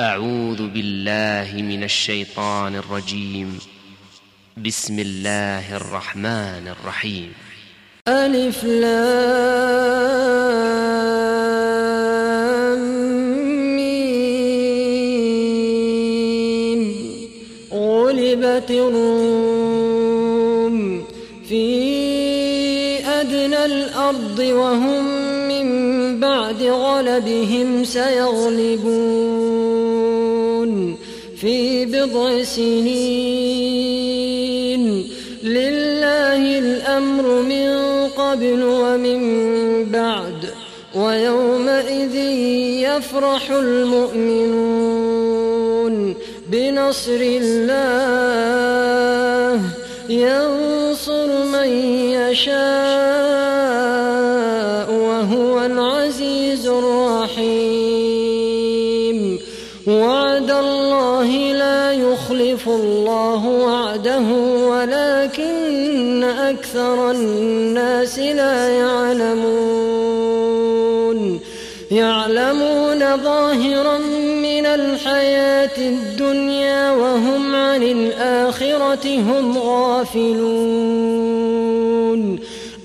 أعوذ بالله من الشيطان الرجيم. بسم الله الرحمن الرحيم. ألف لام ميم. غلبت الروم في أدنى الأرض وهم من بعد غلبهم سيغلبون. في بضع سنين. لله الأمر من قبل ومن بعد ويومئذ يفرح المؤمنون بنصر الله. ينصر من يشاء. الله وعده ولكن أكثر الناس لا يعلمون. يعلمون ظاهرا من الحياة الدنيا وهم عن الآخرة هم غافلون.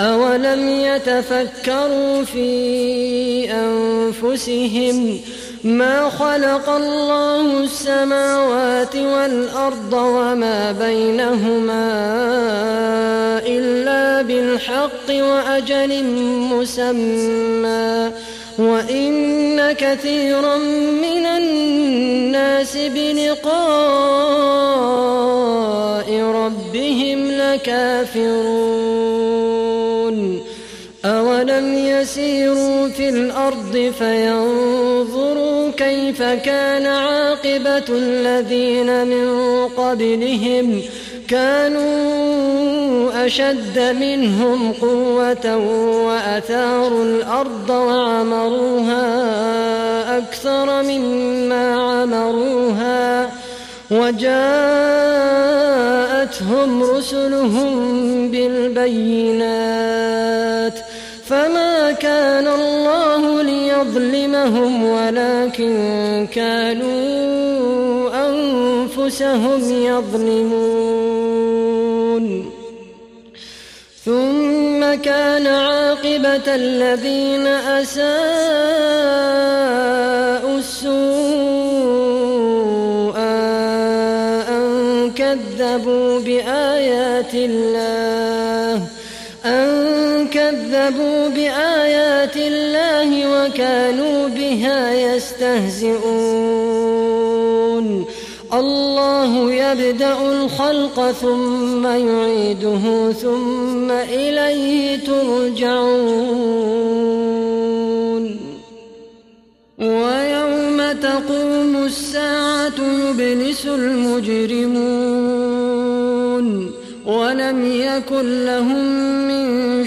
أولم يتفكروا في أنفسهم ما خلق الله السماوات والأرض وما بينهما إلا بالحق وأجل مسمى. وإن كثيرا من الناس بلقاء ربهم لكافرون. أولم يسيروا في الأرض فينظروا كيف كان عاقبة الذين من قبلهم كانوا أشد منهم قوة وأثاروا الأرض وعمروها أكثر مما عمروها وجاءتهم رسلهم بالبينات فما كان الله ليظلمهم ولكن كانوا أنفسهم يظلمون ثم كان عاقبة الذين أساءوا السوء أن كذبوا بآيات الله أن كذبوا بآيات الله وكانوا بها يستهزئون. الله يبدأ الخلق ثم يعيده ثم إليه ترجعون. ويوم تقوم الساعة يبلس المجرمون. ولم يكن لهم من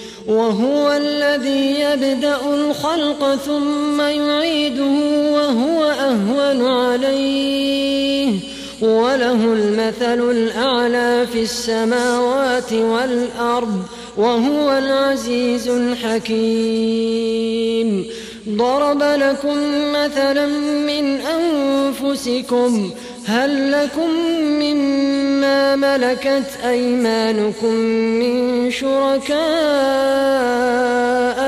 وهو الذي يبدأ الخلق ثم يعيده وهو أهون عليه. وله المثل الأعلى في السماوات والأرض وهو العزيز الحكيم. ضرب لكم مثلا من أنفسكم هل لكم مما ملكت أيمانكم من شركاء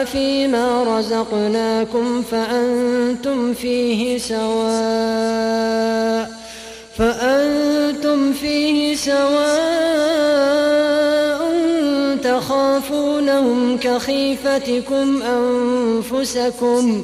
فيما رزقناكم فأنتم فيه سواء فأنتم فيه سواء تخافونهم كخيفتكم أنفسكم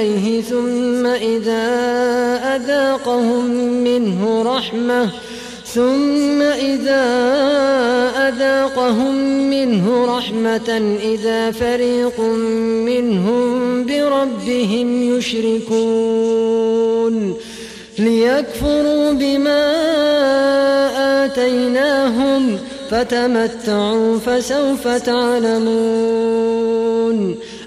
إليه ثم إذا أذاقهم منه رحمة ثم إذا أذاقهم منه رحمة إذا فريق منهم بربهم يشركون. ليكفروا بما آتيناهم فتمتعوا فسوف تعلمون.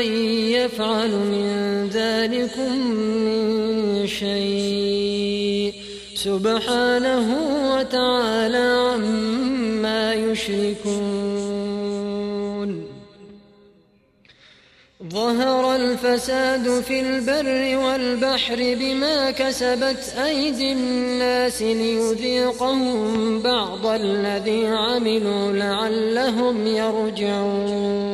من يفعل من ذلكم من شيء. سبحانه وتعالى عما يشركون. ظهر الفساد في البر والبحر بما كسبت أيدي الناس ليذيقهم بعض الذي عملوا لعلهم يرجعون.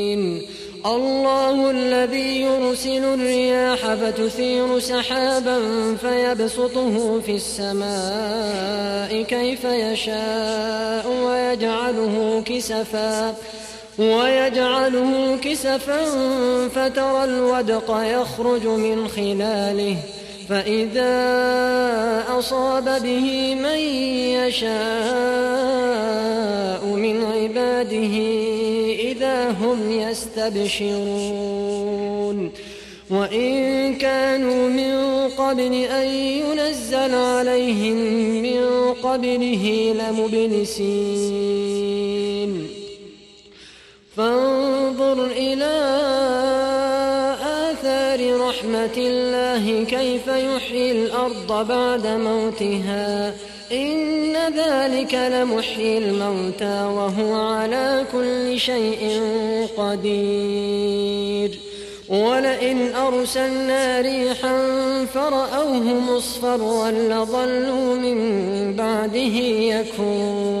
الله الذي يرسل الرياح فتثير سحابا فيبسطه في السماء كيف يشاء ويجعله كسفا ويجعله كسفا فترى الودق يخرج من خلاله فإذا أصاب به من يشاء من عباده هم يستبشرون. وإن كانوا من قبل أن ينزل عليهم من قبله لمبلسين. فانظر إلى آثار رحمة الله كيف يحيي الأرض بعد موتها؟ إن ذلك لمحيي الموتى وهو على كل شيء قدير. ولئن أرسلنا ريحا فرأوه مصفرا لظلوا من بعده يكفرون.